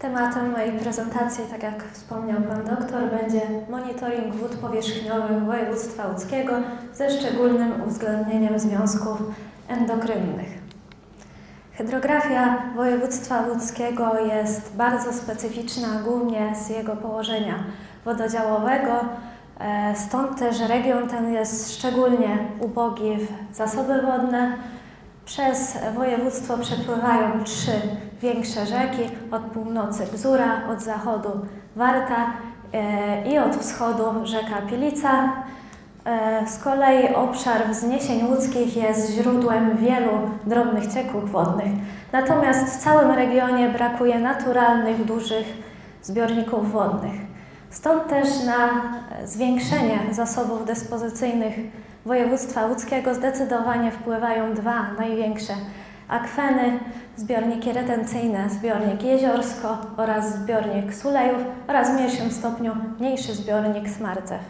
Tematem mojej prezentacji, tak jak wspomniał Pan Doktor, będzie monitoring wód powierzchniowych województwa łódzkiego ze szczególnym uwzględnieniem związków endokrynnych. Hydrografia województwa łódzkiego jest bardzo specyficzna, głównie z jego położenia wododziałowego, e, stąd też region ten jest szczególnie ubogi w zasoby wodne. Przez województwo przepływają trzy większe rzeki, od północy Bzura, od zachodu Warta e, i od wschodu rzeka Pilica. E, z kolei obszar wzniesień łódzkich jest źródłem wielu drobnych cieków wodnych. Natomiast w całym regionie brakuje naturalnych, dużych zbiorników wodnych. Stąd też na zwiększenie zasobów dyspozycyjnych województwa łódzkiego zdecydowanie wpływają dwa największe akweny, zbiorniki retencyjne, zbiornik Jeziorsko oraz zbiornik Sulejów oraz w mniejszym stopniu mniejszy zbiornik Smarcew.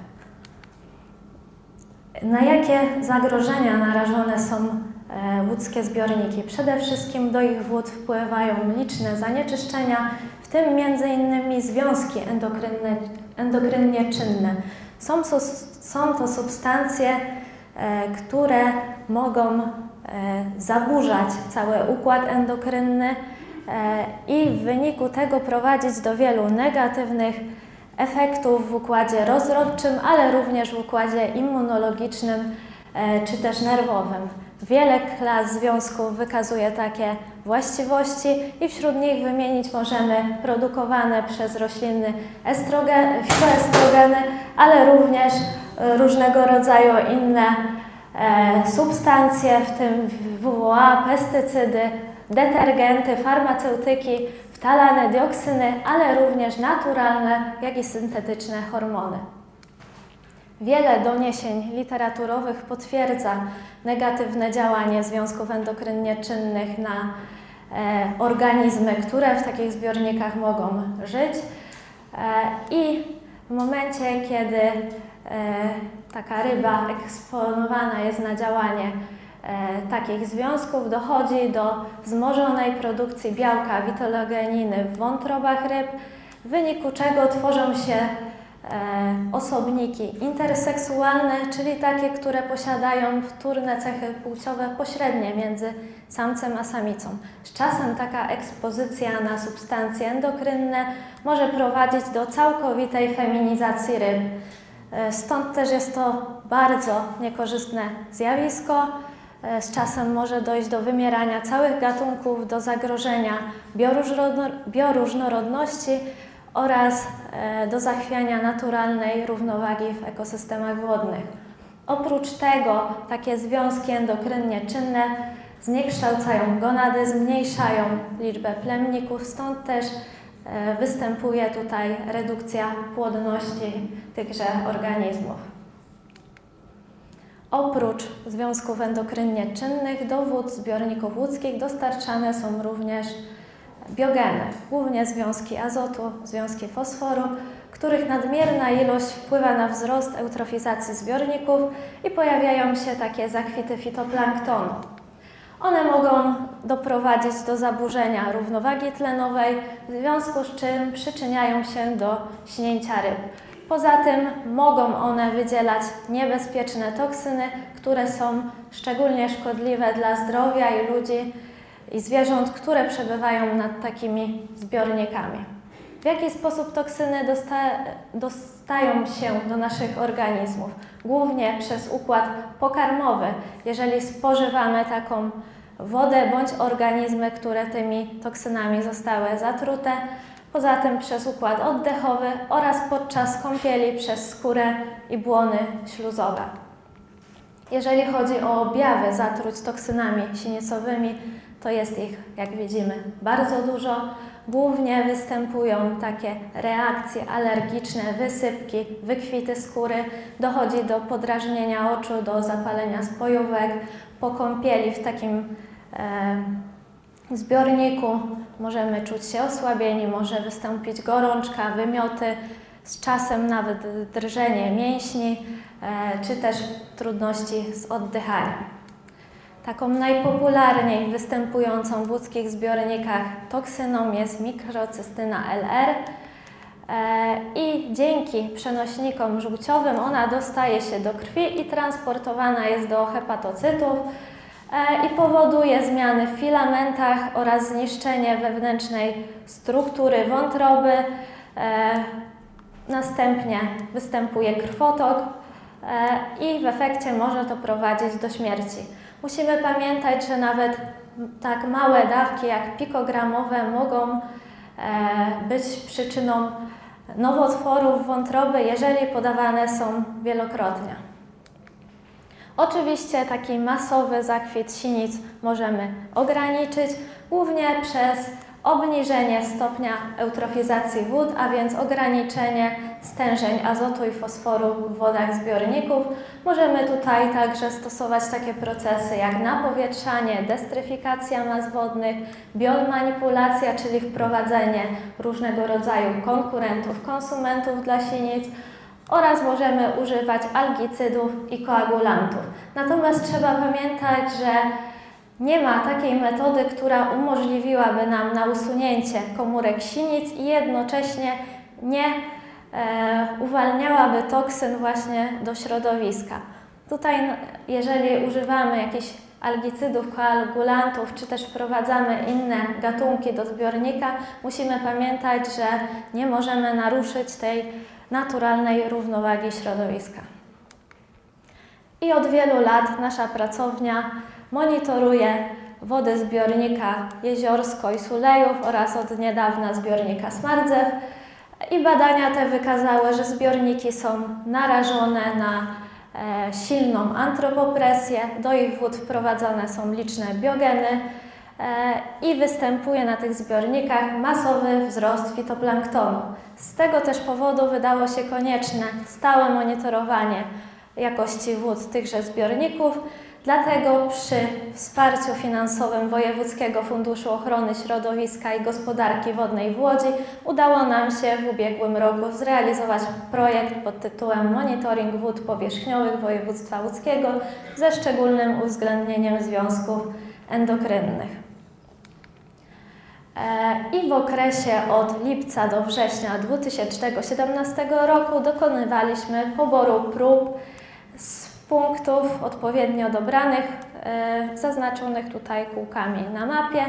Na jakie zagrożenia narażone są e, łódzkie zbiorniki? Przede wszystkim do ich wód wpływają liczne zanieczyszczenia, w tym m.in. związki endokrynne, endokrynnie czynne. Są, są to substancje, e, które mogą zaburzać cały układ endokrynny i w wyniku tego prowadzić do wielu negatywnych efektów w układzie rozrodczym, ale również w układzie immunologicznym e, czy też nerwowym. Wiele klas związków wykazuje takie właściwości i wśród nich wymienić możemy produkowane przez rośliny estrogen, fitoestrogeny, ale również e, różnego rodzaju inne e, substancje, w tym WWA, pestycydy, detergenty, farmaceutyki, wtalane dioksyny, ale również naturalne, jak i syntetyczne hormony. Wiele doniesień literaturowych potwierdza negatywne działanie związków endokrynnie czynnych na e, organizmy, które w takich zbiornikach mogą żyć. E, I w momencie, kiedy e, taka ryba eksponowana jest na działanie E, takich związków dochodzi do wzmożonej produkcji białka witologeniny w wątrobach ryb, w wyniku czego tworzą się e, osobniki interseksualne, czyli takie, które posiadają wtórne cechy płciowe pośrednie między samcem a samicą. Z czasem taka ekspozycja na substancje endokrynne może prowadzić do całkowitej feminizacji ryb. E, stąd też jest to bardzo niekorzystne zjawisko. E, z czasem może dojść do wymierania całych gatunków, do zagrożenia bioróżnorodności oraz e, do zachwiania naturalnej równowagi w ekosystemach wodnych. Oprócz tego takie związki endokrynnie czynne zniekształcają gonady, zmniejszają liczbę plemników, stąd też występuje tutaj redukcja płodności tychże organizmów. Oprócz związków endokrynnie czynnych do wód zbiorników łódzkich dostarczane są również biogeny, głównie związki azotu, związki fosforu, których nadmierna ilość wpływa na wzrost eutrofizacji zbiorników i pojawiają się takie zakwity fitoplanktonu. One mogą doprowadzić do zaburzenia równowagi tlenowej, w związku z czym przyczyniają się do śnięcia ryb. Poza tym mogą one wydzielać niebezpieczne toksyny, które są szczególnie szkodliwe dla zdrowia i ludzi i zwierząt, które przebywają nad takimi zbiornikami. W jaki sposób toksyny dosta dostają się do naszych organizmów? Głównie przez układ pokarmowy. Jeżeli spożywamy taką wodę bądź organizmy, które tymi toksynami zostały zatrute, Poza tym przez układ oddechowy oraz podczas kąpieli przez skórę i błony śluzowe. Jeżeli chodzi o objawy zatruć toksynami sinicowymi, to jest ich, jak widzimy, bardzo dużo. Głównie występują takie reakcje alergiczne, wysypki, wykwity skóry, dochodzi do podrażnienia oczu, do zapalenia spojówek. Po kąpieli w takim e, zbiorniku możemy czuć się osłabieni, może wystąpić gorączka, wymioty, z czasem nawet drżenie mięśni, e, czy też trudności z oddychaniem. Taką najpopularniej występującą w łódzkich zbiornikach toksyną jest mikrocystyna LR e, i dzięki przenośnikom żółciowym ona dostaje się do krwi i transportowana jest do hepatocytów e, i powoduje zmiany w filamentach oraz zniszczenie wewnętrznej struktury wątroby. E, następnie występuje krwotok i w efekcie może to prowadzić do śmierci. Musimy pamiętać, że nawet tak małe dawki jak pikogramowe mogą e, być przyczyną nowotworów wątroby, jeżeli podawane są wielokrotnie. Oczywiście taki masowy zakwit sinic możemy ograniczyć głównie przez obniżenie stopnia eutrofizacji wód, a więc ograniczenie stężeń azotu i fosforu w wodach zbiorników. Możemy tutaj także stosować takie procesy jak napowietrzanie, destryfikacja mas wodnych, biomanipulacja, czyli wprowadzenie różnego rodzaju konkurentów, konsumentów dla sinic, oraz możemy używać algicydów i koagulantów. Natomiast trzeba pamiętać, że nie ma takiej metody, która umożliwiłaby nam na usunięcie komórek sinic i jednocześnie nie uwalniałaby toksyn właśnie do środowiska. Tutaj, jeżeli używamy jakichś algicydów, koagulantów, czy też wprowadzamy inne gatunki do zbiornika, musimy pamiętać, że nie możemy naruszyć tej naturalnej równowagi środowiska. I od wielu lat nasza pracownia monitoruje wodę zbiornika Jeziorsko i Sulejów oraz od niedawna zbiornika Smardzew i badania te wykazały, że zbiorniki są narażone na e, silną antropopresję, do ich wód wprowadzone są liczne biogeny e, i występuje na tych zbiornikach masowy wzrost fitoplanktonu. Z tego też powodu wydało się konieczne stałe monitorowanie jakości wód tychże zbiorników, Dlatego przy wsparciu finansowym Wojewódzkiego Funduszu Ochrony Środowiska i Gospodarki Wodnej w Łodzi udało nam się w ubiegłym roku zrealizować projekt pod tytułem Monitoring Wód Powierzchniowych Województwa Łódzkiego ze szczególnym uwzględnieniem związków endokrynnych. E, I w okresie od lipca do września 2017 roku dokonywaliśmy poboru prób z punktów odpowiednio dobranych, e, zaznaczonych tutaj kółkami na mapie.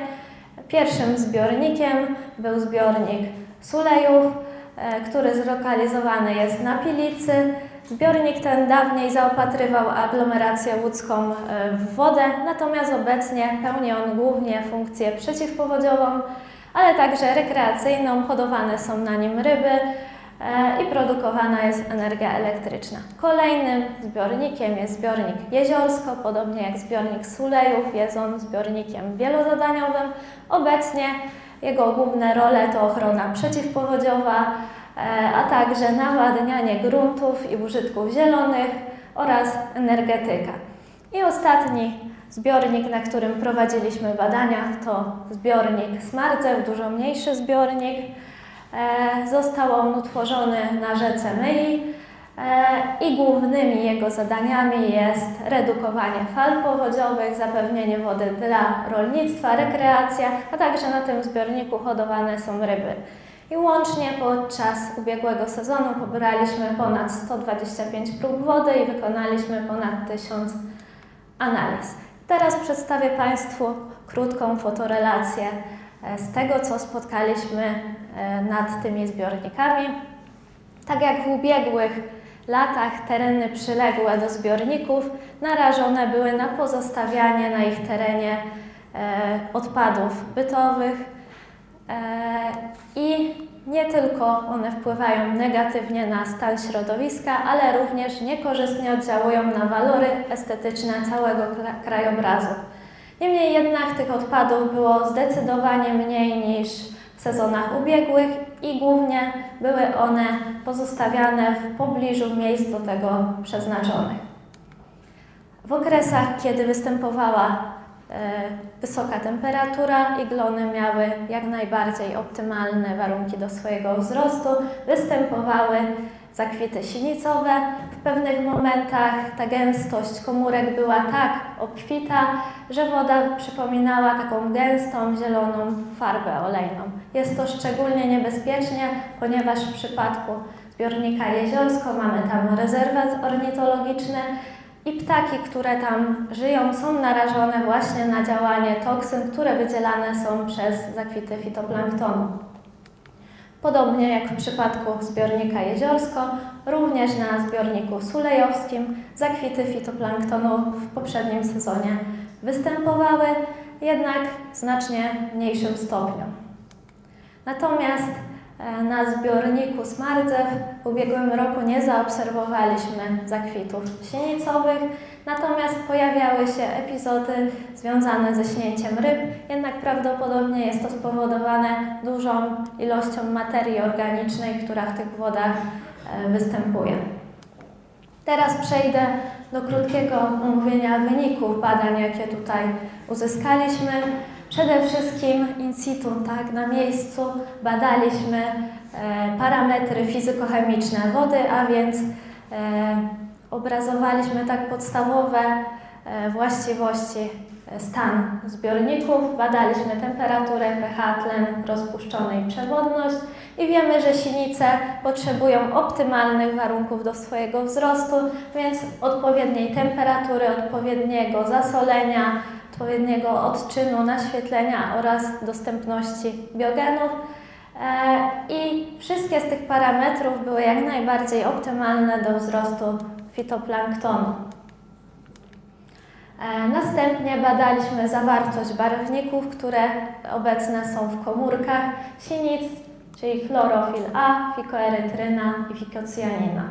Pierwszym zbiornikiem był zbiornik Sulejów, e, który zlokalizowany jest na Pilicy. Zbiornik ten dawniej zaopatrywał aglomerację łódzką e, w wodę, natomiast obecnie pełni on głównie funkcję przeciwpowodziową, ale także rekreacyjną. Hodowane są na nim ryby, i produkowana jest energia elektryczna. Kolejnym zbiornikiem jest zbiornik Jeziorsko, podobnie jak zbiornik Sulejów, jest on zbiornikiem wielozadaniowym. Obecnie jego główne role to ochrona przeciwpowodziowa, e, a także nawadnianie gruntów i użytków zielonych oraz energetyka. I ostatni zbiornik, na którym prowadziliśmy badania, to zbiornik Smarcew, dużo mniejszy zbiornik. E, został on utworzony na rzece Myi e, i głównymi jego zadaniami jest redukowanie fal powodziowych, zapewnienie wody dla rolnictwa, rekreacja, a także na tym zbiorniku hodowane są ryby. I łącznie podczas ubiegłego sezonu pobraliśmy ponad 125 prób wody i wykonaliśmy ponad 1000 analiz. Teraz przedstawię Państwu krótką fotorelację E, z tego, co spotkaliśmy nad tymi zbiornikami. Tak jak w ubiegłych latach tereny przyległe do zbiorników narażone były na pozostawianie na ich terenie e, odpadów bytowych i nie tylko one wpływają negatywnie na stan środowiska, ale również niekorzystnie oddziałują na walory estetyczne całego krajobrazu. Niemniej jednak tych odpadów było zdecydowanie mniej niż sezonach ubiegłych i głównie były one pozostawiane w pobliżu miejsc do tego przeznaczonych. W okresach, kiedy występowała wysoka temperatura i glony miały jak najbardziej optymalne warunki do swojego wzrostu, występowały zakwity sinicowe. W pewnych momentach ta gęstość komórek była tak obfita, że woda przypominała taką gęstą, zieloną farbę olejną. Jest to szczególnie niebezpiecznie, ponieważ w przypadku zbiornika Jeziorsko mamy tam rezerwat ornitologiczny i ptaki, które tam żyją, są narażone właśnie na działanie toksyn, które wydzielane są przez zakwity fitoplanktonu. Podobnie jak w przypadku zbiornika Jeziorsko, również na zbiorniku sulejowskim zakwity fitoplanktonu w poprzednim sezonie występowały, jednak w znacznie mniejszym stopniu. Natomiast e, na zbiorniku Smardzew w ubiegłym roku nie zaobserwowaliśmy zakwitów sinicowych, natomiast pojawiały się epizody związane ze śnięciem ryb, jednak prawdopodobnie jest to spowodowane dużą ilością materii organicznej, która w tych wodach e, występuje. Teraz przejdę do krótkiego omówienia wyników badań, jakie tutaj uzyskaliśmy. Przede wszystkim in situ, tak, na miejscu badaliśmy e, parametry fizykochemiczne wody, a więc e, obrazowaliśmy tak podstawowe e, właściwości stan zbiorników, badaliśmy temperaturę, pH, tlen rozpuszczony i przewodność i wiemy, że sinice potrzebują optymalnych warunków do swojego wzrostu, więc odpowiedniej temperatury, odpowiedniego zasolenia, odpowiedniego odczynu, naświetlenia oraz dostępności biogenów. E, I wszystkie z tych parametrów były jak najbardziej optymalne do wzrostu fitoplanktonu. E, następnie badaliśmy zawartość barwników, które obecne są w komórkach sinic, czyli chlorofil A, fikoerytryna i fikocjanina.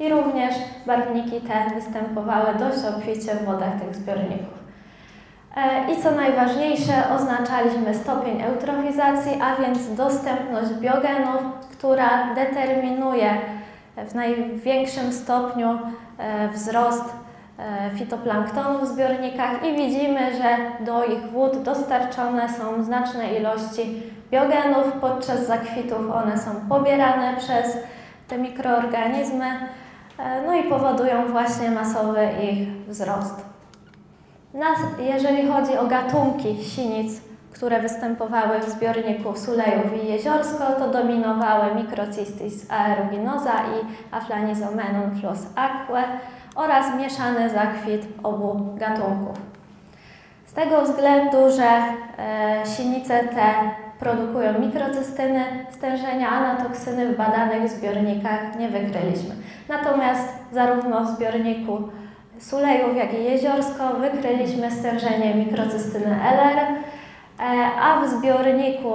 I również barwniki te występowały dość obficie w wodach tych zbiorników. E, I co najważniejsze, oznaczaliśmy stopień eutrofizacji, a więc dostępność biogenów, która determinuje w największym stopniu e, wzrost e, fitoplanktonu w zbiornikach i widzimy, że do ich wód dostarczone są znaczne ilości biogenów. Podczas zakwitów one są pobierane przez te mikroorganizmy, no i powodują właśnie masowy ich wzrost. Jeżeli chodzi o gatunki sinic, które występowały w zbiorniku Sulejów i Jeziorsko, to dominowały Microcystis aeruginosa i Aflanizomenum flos aquae oraz mieszany zakwit obu gatunków. Z tego względu, że e, sinice te produkują mikrocystyny stężenia, a na toksyny w badanych zbiornikach nie wykryliśmy. Natomiast zarówno w zbiorniku Sulejów, jak i Jeziorsko wykryliśmy stężenie mikrocystyny LR, e, a w zbiorniku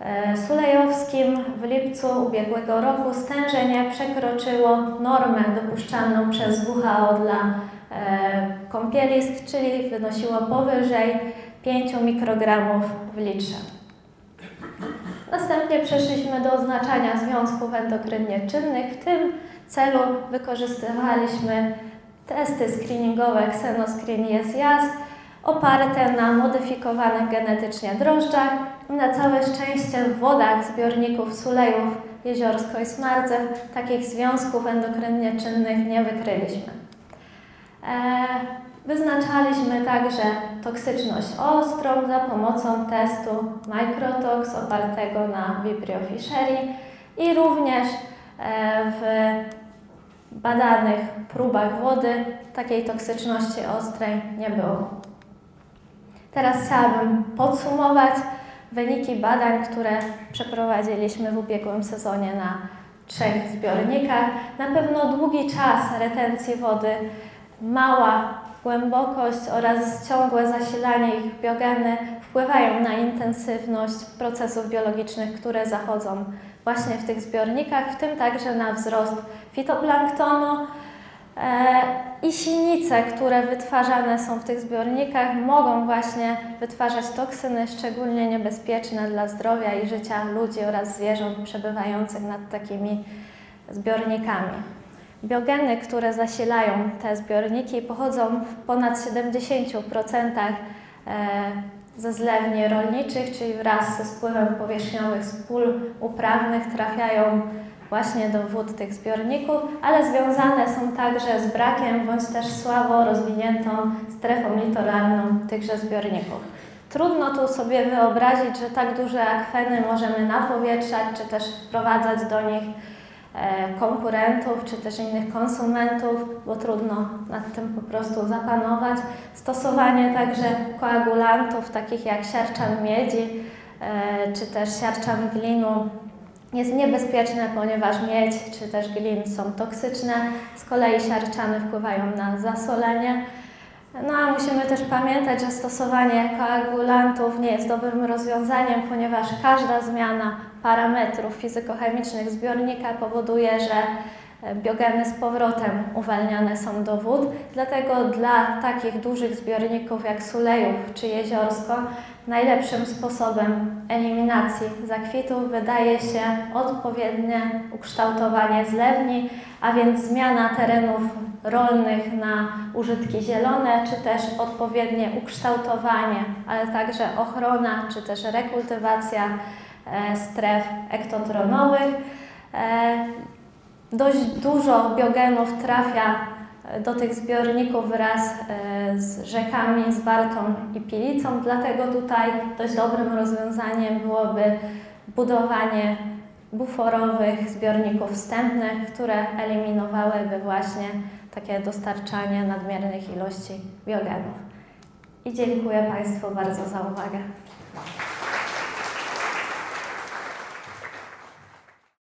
e, sulejowskim w lipcu ubiegłego roku stężenie przekroczyło normę dopuszczalną przez WHO dla e, kąpielisk, czyli wynosiło powyżej 5 mikrogramów w litrze. Następnie przeszliśmy do oznaczania związków endokrynnie czynnych. W tym celu wykorzystywaliśmy testy screeningowe Xenoscreen jest JAS oparte na modyfikowanych genetycznie drożdżach. Na całe szczęście w wodach zbiorników sulejów jeziorsko i smarcew takich związków endokrynnie czynnych nie wykryliśmy. E, wyznaczaliśmy także toksyczność ostrą za pomocą testu Microtox opartego na Vibrio fischeri i również e, w badanych próbach wody takiej toksyczności ostrej nie było. Teraz chciałabym podsumować wyniki badań, które przeprowadziliśmy w ubiegłym sezonie na trzech zbiornikach. Na pewno długi czas retencji wody, mała głębokość oraz ciągłe zasilanie ich biogeny wpływają na intensywność procesów biologicznych, które zachodzą właśnie w tych zbiornikach, w tym także na wzrost fitoplanktonu e, i sinice, które wytwarzane są w tych zbiornikach, mogą właśnie wytwarzać toksyny szczególnie niebezpieczne dla zdrowia i życia ludzi oraz zwierząt przebywających nad takimi zbiornikami. Biogeny, które zasilają te zbiorniki, pochodzą w ponad 70% ze zlewni rolniczych, czyli wraz ze spływem powierzchniowych z pól uprawnych trafiają właśnie do wód tych zbiorników, ale związane są także z brakiem bądź też słabo rozwiniętą strefą litoralną tychże zbiorników. Trudno tu sobie wyobrazić, że tak duże akweny możemy napowietrzać, czy też wprowadzać do nich konkurentów, czy też innych konsumentów, bo trudno nad tym po prostu zapanować. Stosowanie także koagulantów, takich jak siarczan miedzi, e, czy też siarczan glinu, jest niebezpieczne, ponieważ miedź czy też glin są toksyczne. Z kolei siarczany wpływają na zasolenie. No a musimy też pamiętać, że stosowanie koagulantów nie jest dobrym rozwiązaniem, ponieważ każda zmiana parametrów fizykochemicznych zbiornika powoduje, że biogeny z powrotem uwalniane są do wód. Dlatego dla takich dużych zbiorników jak Sulejów czy Jeziorsko najlepszym sposobem eliminacji zakwitów wydaje się odpowiednie ukształtowanie zlewni, a więc zmiana terenów rolnych na użytki zielone, czy też odpowiednie ukształtowanie, ale także ochrona, czy też rekultywacja e, stref ektotronowych. E, dość dużo biogenów trafia e, do tych zbiorników wraz z rzekami, z Wartą i Pilicą, dlatego tutaj dość dobrym rozwiązaniem byłoby budowanie buforowych zbiorników wstępnych, które eliminowałyby właśnie takie dostarczanie nadmiernych ilości biogenów. I dziękuję Państwu bardzo za uwagę.